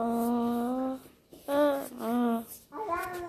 Oh.